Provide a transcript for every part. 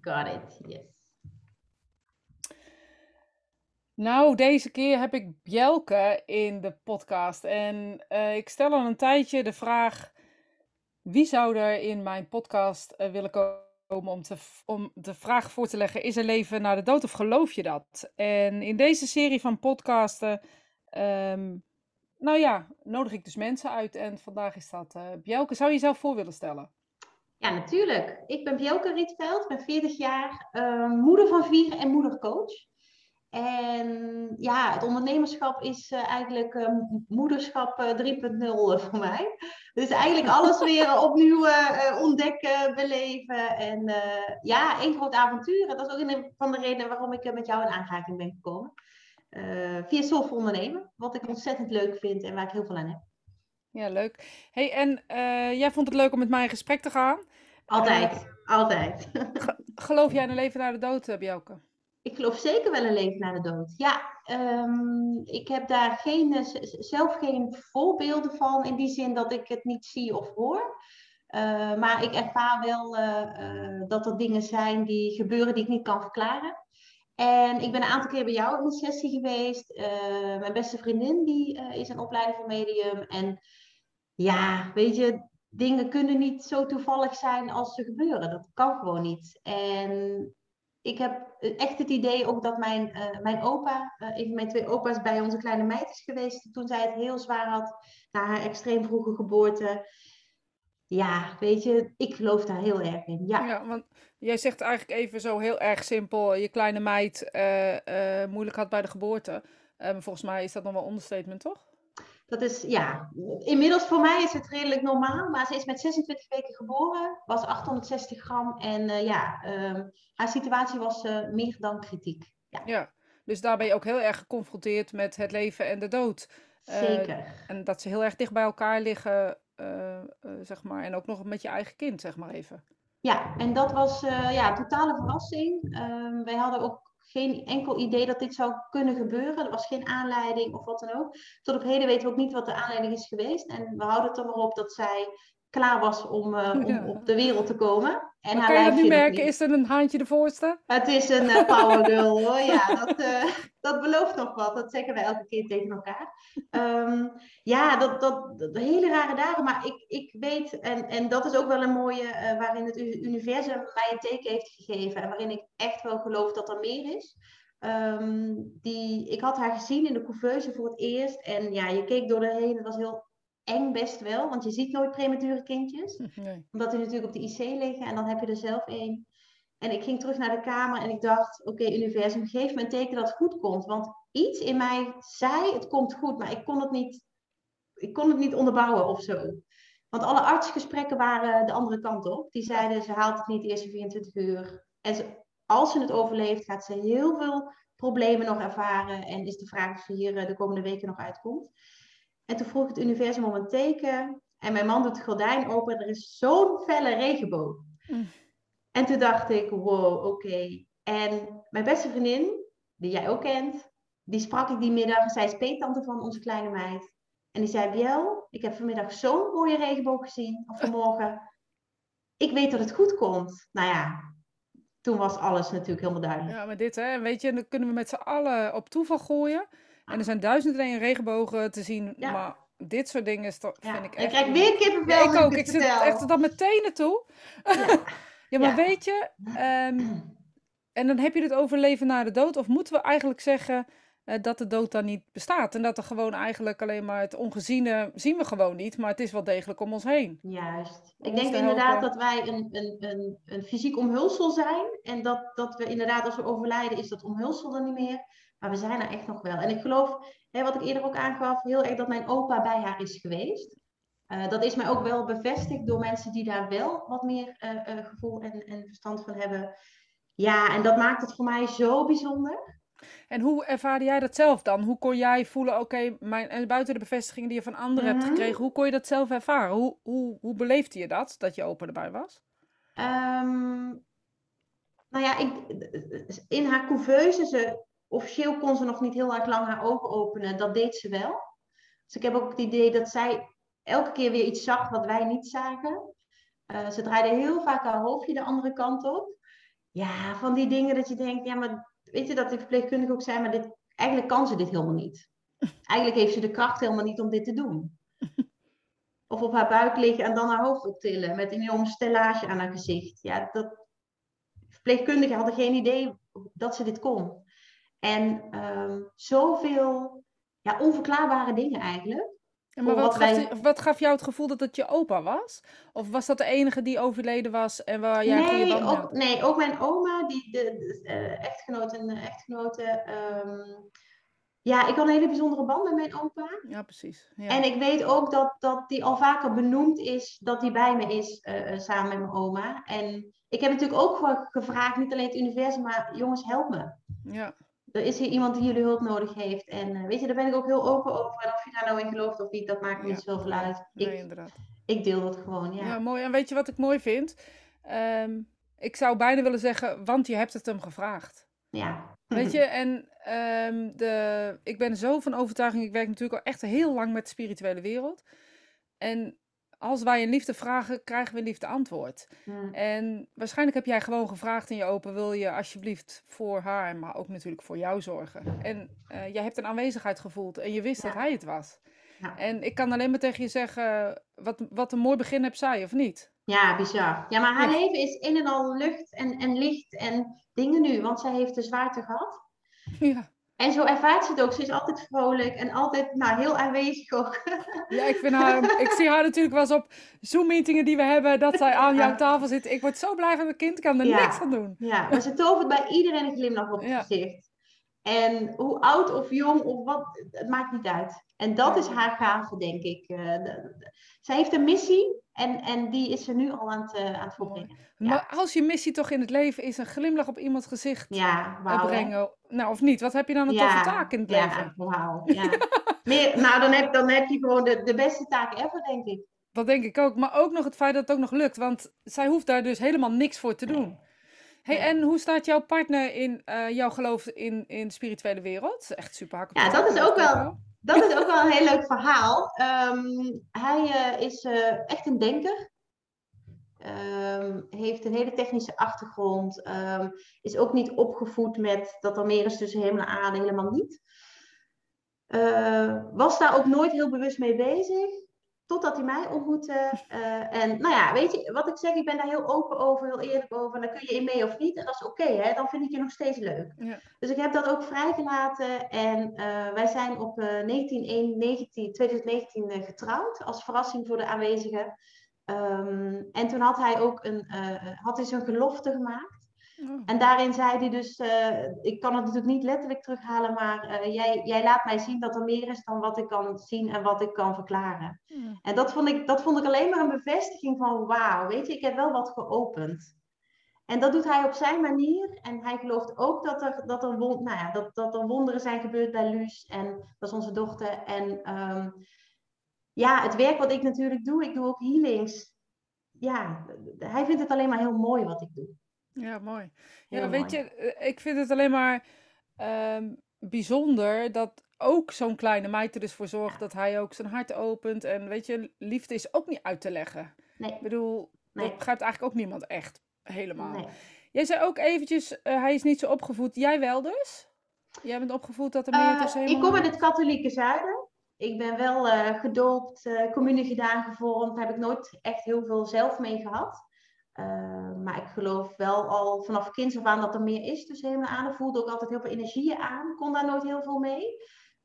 Got it, yes. Nou, deze keer heb ik Bjelke in de podcast. En uh, ik stel al een tijdje de vraag: wie zou er in mijn podcast uh, willen komen om, te, om de vraag voor te leggen: is er leven na de dood of geloof je dat? En in deze serie van podcasten, um, nou ja, nodig ik dus mensen uit. En vandaag is dat uh, Bjelke. Zou je jezelf voor willen stellen? Ja, natuurlijk. Ik ben Bjelke Rietveld, ben 40 jaar, moeder van vier en moedercoach. En ja, het ondernemerschap is uh, eigenlijk uh, moederschap uh, 3.0 voor mij. Dus eigenlijk alles weer opnieuw ontdekken, beleven. En ja, één groot avontuur. Dat is ook een van de redenen waarom ik met jou in aanraking ben gekomen. via Soulful Ondernemen, wat ik ontzettend leuk vind en waar ik heel veel aan heb. Ja, leuk. Hey, en jij vond het leuk om met mij in gesprek te gaan? Altijd, altijd. geloof jij in een leven na de dood, Bjelke? Ik geloof zeker wel een leven na de dood. Ja, um, ik heb daar geen, eh, zelf geen voorbeelden van in die zin dat ik het niet zie of hoor. Uh, maar ik ervaar wel dat er dingen zijn die gebeuren die ik niet kan verklaren. En ik ben een aantal keer bij jou in een sessie geweest. mijn beste vriendin die is een opleider van medium. En ja, weet je, dingen kunnen niet zo toevallig zijn als ze gebeuren. Dat kan gewoon niet. En ik heb echt het idee ook dat mijn, uh, mijn opa, uh, een mijn twee opa's, bij onze kleine meid is geweest toen zij het heel zwaar had na haar extreem vroege geboorte. Ja, weet je, ik geloof daar heel erg in. Ja, ja want jij zegt eigenlijk even zo heel erg simpel, je kleine meid moeilijk had bij de geboorte. volgens mij is dat nog wel understatement, toch? Dat is, ja, inmiddels voor mij is het redelijk normaal, maar ze is met 26 weken geboren, was 860 gram en uh, ja, um, haar situatie was uh, meer dan kritiek. Ja. ja, dus daar ben je ook heel erg geconfronteerd met het leven en de dood. Uh, Zeker. En dat ze heel erg dicht bij elkaar liggen, zeg maar, en ook nog met je eigen kind, zeg maar even. Ja, en dat was ja, een totale verrassing. Ehm, wij hadden ook geen enkel idee dat dit zou kunnen gebeuren. Er was geen aanleiding of wat dan ook. Tot op heden weten we ook niet wat de aanleiding is geweest. En we houden het er maar op dat zij klaar was om, uh, om op de wereld te komen. En maar kan je dat nu merken? Is er een haantje de voorste? Het is een uh, power girl hoor. Ja, dat, uh, dat belooft nog wat. Dat zeggen wij elke keer tegen elkaar. Um, ja, dat, dat, dat, hele rare dagen. Maar ik, ik weet, en, en dat is ook wel een mooie, uh, waarin het universum mij een teken heeft gegeven. En waarin ik echt wel geloof dat er meer is. Um, die, ik had haar gezien in de couveuse voor het eerst. En ja, je keek door de heen. Het was heel eng best wel, want je ziet nooit premature kindjes. Nee. Omdat die natuurlijk op de IC liggen en dan heb je er zelf één. En ik ging terug naar de kamer en ik dacht, oké okay, universum, geef me een teken dat het goed komt. Want iets in mij zei, het komt goed, maar ik kon het niet, ik kon het niet onderbouwen of zo. Want alle artsgesprekken waren de andere kant op. Die zeiden, ze haalt het niet de eerste 24 uur. En ze, als ze het overleeft, gaat ze heel veel problemen nog ervaren. En is de vraag of ze hier eh, de komende weken nog uitkomt. En toen vroeg het universum om een teken. En mijn man doet het gordijn open. Er is zo'n felle regenboog. Mm. En toen dacht ik, wow, oké. En mijn beste vriendin, die jij ook kent, die sprak ik die middag. Zij is peetante van onze kleine meid. En die zei, Biel, ik heb vanmiddag zo'n mooie regenboog gezien. Of vanmorgen. Ik weet dat het goed komt. Nou ja, toen was alles natuurlijk helemaal duidelijk. Ja, maar dit, hè, weet je, dan kunnen we met z'n allen op toeval gooien. En er zijn duizenden en regenbogen te zien, maar dit soort dingen is toch, vind ik echt... Ik krijg weer kippenvel ja, ik ook, ik zit echt dan meteen naartoe. Ja, ja maar weet je, um, en dan heb je het over leven na de dood, of moeten we eigenlijk zeggen uh, dat de dood dan niet bestaat? En dat er gewoon eigenlijk alleen maar het ongeziene zien we gewoon niet, maar het is wel degelijk om ons heen. Juist. ik denk inderdaad dat wij een, een, een, een fysiek omhulsel zijn en dat, dat we inderdaad als we overlijden is dat omhulsel er niet meer. Maar we zijn er echt nog wel. En ik geloof, hè, wat ik eerder ook aangaf, heel erg dat mijn opa bij haar is geweest. Uh, dat is mij ook wel bevestigd door mensen die daar wel wat meer uh, uh, gevoel en, en, verstand van hebben. Ja, en dat maakt het voor mij zo bijzonder. En hoe ervaarde jij dat zelf dan? Hoe kon jij voelen, oké, okay, buiten de bevestiging die je van anderen hebt mhm. gekregen, hoe kon je dat zelf ervaren? Hoe, hoe, hoe beleefde je dat, dat je opa erbij was? Um, nou ja, ik, in haar couveuse, ze officieel kon ze nog niet heel erg lang haar ogen openen. Dat deed ze wel. Dus ik heb ook het idee dat zij elke keer weer iets zag wat wij niet zagen. Uh, ze draaide heel vaak haar hoofdje de andere kant op. ja, van die dingen dat je denkt, ja, maar weet je dat die verpleegkundige ook zijn, maar dit, eigenlijk kan ze dit helemaal niet. Eigenlijk heeft ze de kracht helemaal niet om dit te doen. Of op haar buik liggen en dan haar hoofd optillen met een enorme stellage aan haar gezicht. Ja, dat, verpleegkundigen hadden geen idee dat ze dit kon. En um, zoveel ja, onverklaarbare dingen eigenlijk. maar wat, gaf, wat, gaf jou het gevoel dat het je opa was? Of was dat de enige die overleden was en waar jij nee, ook, nee, ook mijn oma, die, de, de echtgenote en echtgenote. Um, ja, ik had een hele bijzondere band met mijn opa. Ja, precies. Ja. En ik weet ook dat, dat die al vaker benoemd is dat hij bij me is uh, samen met mijn oma. En ik heb natuurlijk ook gevraagd, niet alleen het universum, maar jongens, help me. Ja. Er is hier iemand die jullie hulp nodig heeft. En uh, weet je, daar ben ik ook heel open over. En of je daar nou in gelooft of niet, dat maakt niet ja. zoveel uit. Nee, ik, inderdaad. Ik deel dat gewoon, ja. Ja, mooi. En weet je wat ik mooi vind? Um, ik zou bijna willen zeggen, want je hebt het hem gevraagd. Ja. Weet je, en um, de, ik ben zo van overtuiging, ik werk natuurlijk al echt heel lang met de spirituele wereld. En als wij een liefde vragen, krijgen we een liefde antwoord. Ja. En waarschijnlijk heb jij gewoon gevraagd in je open, wil je alsjeblieft voor haar, maar ook natuurlijk voor jou zorgen. En uh, jij hebt een aanwezigheid gevoeld en je wist Ja. dat hij het was. Ja. En ik kan alleen maar tegen je zeggen, wat, wat een mooi begin heb zij, of niet? Ja, bizar. Ja, maar haar leven is in en al lucht en, en licht en dingen nu, want zij heeft de zwaarte gehad. Ja. En zo ervaart ze het ook. Ze is altijd vrolijk en altijd nou, heel aanwezig ook. Ja, ik, vind haar, ik zie haar natuurlijk wel eens op Zoom-meetingen die we hebben, dat zij aan jouw tafel zit. Ik word zo blij van mijn kind, ik kan er Ja. niks aan doen. Ja, maar ze tovert bij iedereen een glimlach op het Ja. gezicht. En hoe oud of jong of wat, het maakt niet uit. En dat Ja. is haar gave, denk ik. Eh, de- de- zij heeft een missie en, en die is ze nu al aan het, eh, aan het volbrengen. Ja. Maar als je missie toch in het leven is een glimlach op iemands gezicht Ja, hè? brengen. Nou, of niet? Wat heb je dan een toffe taak in het ja, leven? wauw. Ja. Meer, nou, dan heb, dan heb je gewoon de, de beste taak ever, denk ik. Dat denk ik ook. Maar ook nog het feit dat het ook nog lukt. Want zij hoeft daar dus helemaal niks voor te doen. Hey, en hoe staat jouw partner in eh, jouw geloof in, in de spirituele wereld? Echt super hak Ja, dat is ook wel, dat is ook wel een heel leuk verhaal. Ehm, hij eh, is eh, echt een denker. Ehm, heeft een hele technische achtergrond. ehm, is ook niet opgevoed met dat er meer is tussen hemel en aarde, helemaal niet. Eh, was daar ook nooit heel bewust mee bezig. Totdat hij mij ontmoette. Eh, en nou ja, weet je wat ik zeg? Ik ben daar heel open over, heel eerlijk over. En daar kun je in mee of niet. En dat is oké, hè? Dan vind ik je nog steeds leuk. Ja. Dus ik heb dat ook vrijgelaten. En eh, wij zijn op eh 19, 19, 2019 eh, getrouwd. Als verrassing voor de aanwezigen. Ehm, en toen had hij ook een, eh, had hij zijn gelofte gemaakt. Oh. En daarin zei hij dus, eh, ik kan het natuurlijk niet letterlijk terughalen, maar eh, jij, jij laat mij zien dat er meer is dan wat ik kan zien en wat ik kan verklaren. Hmm. En dat vond ik, dat vond ik alleen maar een bevestiging van, wauw, weet je, ik heb wel wat geopend. En dat doet hij op zijn manier. En hij gelooft ook dat er, dat er, won, nou ja, dat, dat er wonderen zijn gebeurd bij Luus. En dat is onze dochter. En ehm, ja, het werk wat ik natuurlijk doe, ik doe ook healings. Ja, hij vindt het alleen maar heel mooi wat ik doe. Ja, mooi. Heel Ja, weet je, eh, ik vind het alleen maar ehm, bijzonder dat ook zo'n kleine meid er dus voor zorgt dat hij ook zijn hart opent. En weet je, liefde is ook niet uit te leggen. Nee, Ik bedoel, Nee. dat begrijpt eigenlijk ook niemand echt helemaal. nee. Jij zei ook eventjes, eh, hij is niet zo opgevoed. Jij wel dus? Jij bent opgevoed dat er meer tussen ik kom uit het katholieke zuiden. Ik ben wel eh, gedoopt, communie gedaan, gevormd. Daar heb ik nooit echt heel veel zelf mee gehad. Eh, maar ik geloof wel al vanaf kinds af aan dat er meer is tussen hemel en aarde. Voelde ook altijd heel veel energieën aan. Kon daar nooit heel veel mee.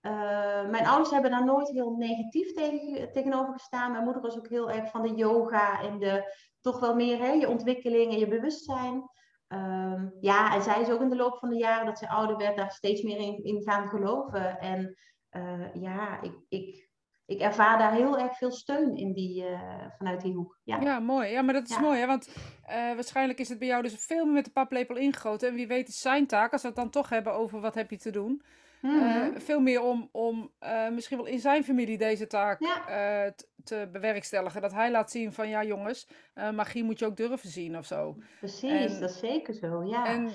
Eh, mijn ouders hebben daar nooit heel negatief tegen, tegenover gestaan. Mijn moeder was ook heel erg van de yoga en de toch wel meer hè, je ontwikkeling en je bewustzijn. Ehm, ja, en zij is ook in de loop van de jaren dat ze ouder werd, daar steeds meer in, in gaan geloven. En eh, ja, ik, ik, ik ervaar daar heel erg veel steun in die, eh, vanuit die hoek. Ja. Ja, mooi. Ja, maar dat is Ja. mooi, hè? Want eh, waarschijnlijk is het bij jou dus veel meer met de paplepel ingegoten. En wie weet is zijn taak, als we het dan toch hebben over wat heb je te doen. eh, Mhm. veel meer om, om eh, misschien wel in zijn familie deze taak Ja. eh, te bewerkstelligen. Dat hij laat zien van, ja jongens, eh, magie moet je ook durven zien of zo. Precies, en- dat is zeker zo. Ja. En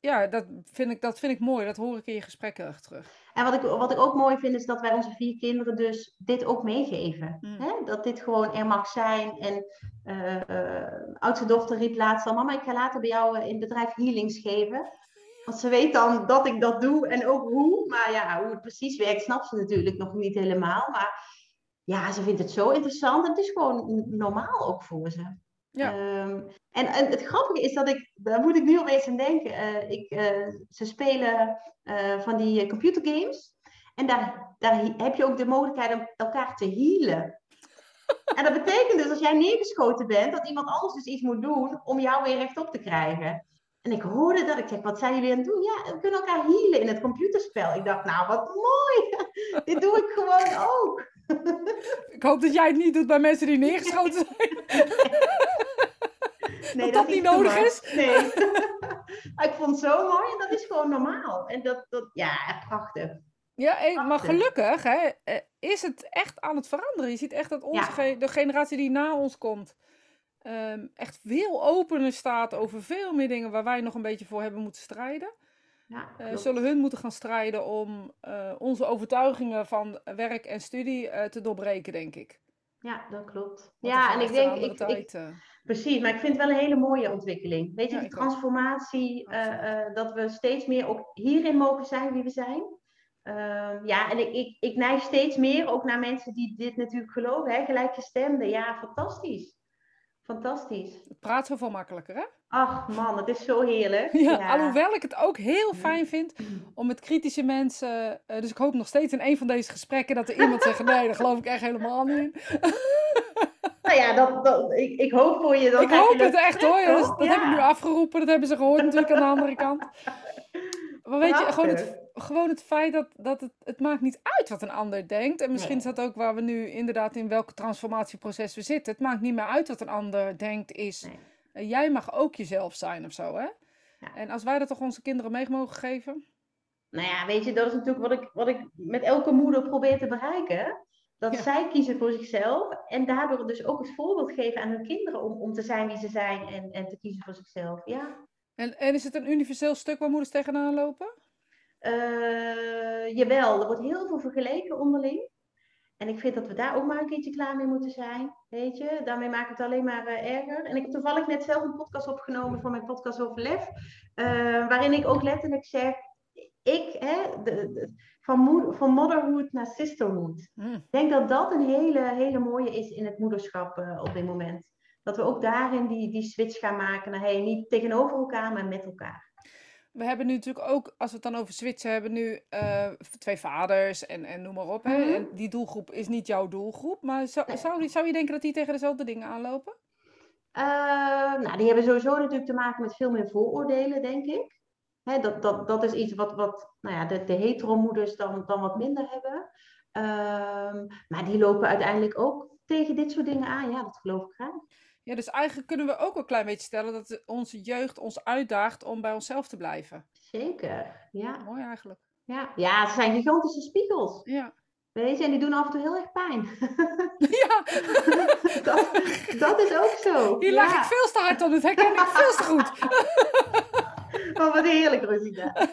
ja, dat vind, ik, dat vind ik mooi. Dat hoor ik in je gesprekken echt terug. En wat ik, wat ik ook mooi vind, is dat wij onze vier kinderen dus dit ook meegeven. Mm. Hè? Dat dit gewoon er mag zijn. En eh oudste dochter riep laatst al, mama, ik ga later bij jou eh, in het bedrijf healings geven. Want ze weet dan dat ik dat doe en ook hoe. Maar ja, hoe het precies werkt, snapt ze natuurlijk nog niet helemaal. Maar ja, ze vindt het zo interessant. Het is gewoon normaal ook voor ze. Ja. Ehm, en, en het grappige is dat ik, daar moet ik nu opeens aan denken. eh, ik, eh, ze spelen eh, van die computergames. En daar, daar heb je ook de mogelijkheid om elkaar te healen. En dat betekent dus als jij neergeschoten bent, dat iemand anders dus iets moet doen om jou weer rechtop te krijgen. En ik hoorde dat, ik zeg, wat zijn jullie aan het doen? Ja, we kunnen elkaar healen in het computerspel. Ik dacht, nou wat mooi, dit doe ik gewoon ook. Ik hoop dat jij het niet doet bij mensen die neergeschoten zijn. Nee, dat is niet nodig is? Nee. ik vond het zo mooi en dat is gewoon normaal. En dat, dat ja, prachtig. Ja, maar gelukkig hè, eh, is het echt aan het veranderen. Je ziet echt dat onze Ja. de generatie die na ons komt... ehm, echt veel opener staat over veel meer dingen waar wij nog een beetje voor hebben moeten strijden. Ja, Eh, zullen hun moeten gaan strijden om eh, onze overtuigingen van werk en studie te doorbreken, denk ik. Ja, dat klopt. Want Ja, en ik denk, ik, ik, eh. precies, maar ik vind het wel een hele mooie ontwikkeling. Weet je, Ja, die transformatie, eh, eh, dat we steeds meer ook hierin mogen zijn wie we zijn. Ehm, ja, en ik, ik, ik neig steeds meer ook naar mensen die dit natuurlijk geloven, hè, gelijkgestemden. Ja, fantastisch. Fantastisch. Het praat zoveel makkelijker, hè? Ach man, het is zo heerlijk. Ja, alhoewel ik het ook heel fijn vind om met kritische mensen. eh, dus ik hoop nog steeds in een van deze gesprekken dat er iemand zegt: nee, daar geloof ik echt helemaal niet in. Nou ja, dat, dat, ik, ik hoop voor je. Dan ik hoop dat het echt hoor. Dus dat heb ik nu afgeroepen, dat hebben ze gehoord natuurlijk aan de andere kant. Maar weet je, gewoon het. Gewoon het feit dat, dat het, het maakt niet uit wat een ander denkt. En misschien Nee. is dat ook waar we nu inderdaad in welk transformatieproces we zitten. Het maakt niet meer uit wat een ander denkt is. Nee. eh, jij mag ook jezelf zijn of zo, hè? Ja. En als wij dat toch onze kinderen mee mogen geven. Nou ja, weet je, dat is natuurlijk wat ik, wat ik met elke moeder probeer te bereiken. Dat Ja. zij kiezen voor zichzelf en daardoor dus ook het voorbeeld geven aan hun kinderen om, om te zijn wie ze zijn en, en te kiezen voor zichzelf. Ja. En, en is het een universeel stuk waar moeders tegenaan lopen? Eh, jawel, er wordt heel veel vergeleken onderling. En ik vind dat we daar ook maar een keertje klaar mee moeten zijn. Weet je, daarmee maakt het alleen maar eh, erger. En ik heb toevallig net zelf een podcast opgenomen voor mijn podcast over lef. eh, waarin ik ook letterlijk zeg: ik, hè, de, de- van, moed, van motherhood naar sisterhood. Hm. Ik denk dat dat een hele, hele mooie is in het moederschap op dit moment. Dat we ook daarin die, die switch gaan maken naar hey, niet tegenover elkaar, maar met elkaar. We hebben nu natuurlijk ook, als we het dan over switchen hebben, nu eh, twee vaders en, en noem maar op. Hè? Mhm. En die doelgroep is niet jouw doelgroep. Maar zou, Nee. zou, die- zou je denken dat die tegen dezelfde dingen aanlopen? Eh, nou, die hebben sowieso natuurlijk te maken met veel meer vooroordelen, denk ik. Hè, dat, dat, dat is iets wat, wat nou ja, de, de heteromoeders dan, dan wat minder hebben. Ehm, maar die lopen uiteindelijk ook tegen dit soort dingen aan. Ja, dat geloof ik graag. Ja, dus eigenlijk kunnen we ook een klein beetje stellen dat onze jeugd ons uitdaagt om bij onszelf te blijven. Zeker, ja. Mooi eigenlijk. Ja, ja ze zijn gigantische spiegels. Ja. Weet je, en die doen af en toe heel erg pijn. ja, dat, dat is ook zo. hier ja. lag ik veel te hard op. Dat herken ik veel te goed. Oh, wat heerlijk, Rosita.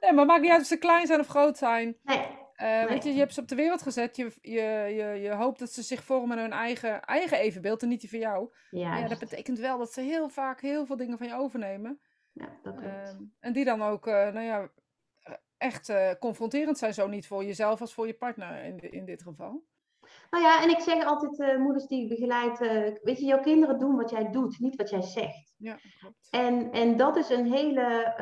Nee, maar maakt niet uit of ze klein zijn of groot zijn. Nee, Weet Nee. je, je hebt ze op de wereld gezet. Je, je, je, je hoopt dat ze zich vormen hun eigen, eigen evenbeeld en niet die van jou. ja, dat betekent wel dat ze heel vaak heel veel dingen van je overnemen. ja, dat klopt. Ehm, en die dan ook, eh, nou ja, echt eh, confronterend zijn. Zo niet voor jezelf als voor je partner in, in dit geval. Nou ja, en ik zeg altijd, moeders die ik begeleid, weet je, jouw kinderen doen wat jij doet, niet wat jij zegt. Ja, klopt. En, en dat is een hele,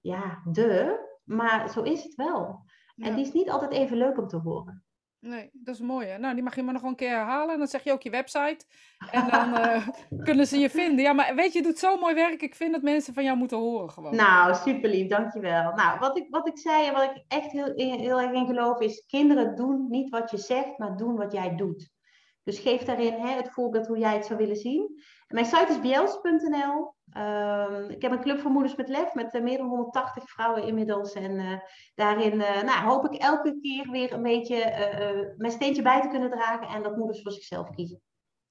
ja, de, maar zo is het wel. En die is niet altijd even leuk om te horen. Nee, dat is mooi hè. Nou, die mag je maar nog een keer herhalen. En dan zeg je ook je website. En dan eh, kunnen ze je vinden. Ja, maar weet je, je doet zo mooi werk. Ik vind dat mensen van jou moeten horen gewoon. Nou, super lief, dankjewel. Nou, wat ik, wat ik zei en wat ik echt heel, heel erg in geloof is, kinderen doen niet wat je zegt, maar doen wat jij doet. Dus geef daarin hè, het voorbeeld hoe jij het zou willen zien. Mijn site is bjels.nl. Ehm, ik heb een club voor moeders met lef met eh, meer dan 180 vrouwen inmiddels. En eh, daarin eh, nou, hoop ik elke keer weer een beetje mijn steentje bij te kunnen dragen en dat moeders voor zichzelf kiezen.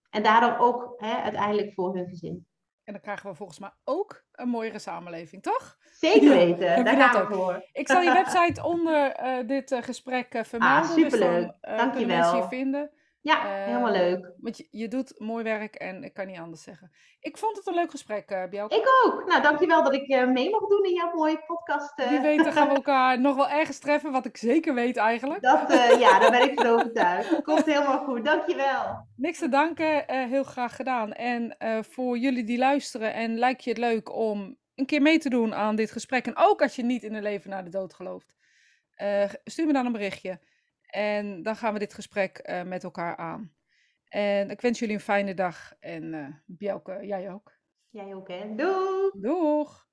En daardoor ook hè, uiteindelijk voor hun gezin. En dan krijgen we volgens mij ook een mooiere samenleving, toch? Zeker weten, daar gaan we voor. Ik zal je website onder dit gesprek vermelden. Dus superleuk. dan eh, kunnen mensen je Dankjewel. vinden. Ja, helemaal Eh, leuk. Want je, je doet mooi werk en ik kan niet anders zeggen. Ik vond het een leuk gesprek, eh Bjelke. Ik ook. Nou, dankjewel dat ik eh, mee mag doen in jouw mooie podcast. eh. Wie weet dan gaan we elkaar nog wel ergens treffen, wat ik zeker weet eigenlijk. Dat, eh, ja, daar ben ik van overtuigd. Komt helemaal goed. Dankjewel. Niks te danken, eh, heel graag gedaan. En eh, voor jullie die luisteren en lijkt je het leuk om een keer mee te doen aan dit gesprek. En ook als je niet in een leven na de dood gelooft. eh, stuur me dan een berichtje. En dan gaan we dit gesprek eh, met elkaar aan. En ik wens jullie een fijne dag. En eh Bjelke, jij ook. Jij ook, hè? Doei! Doeg!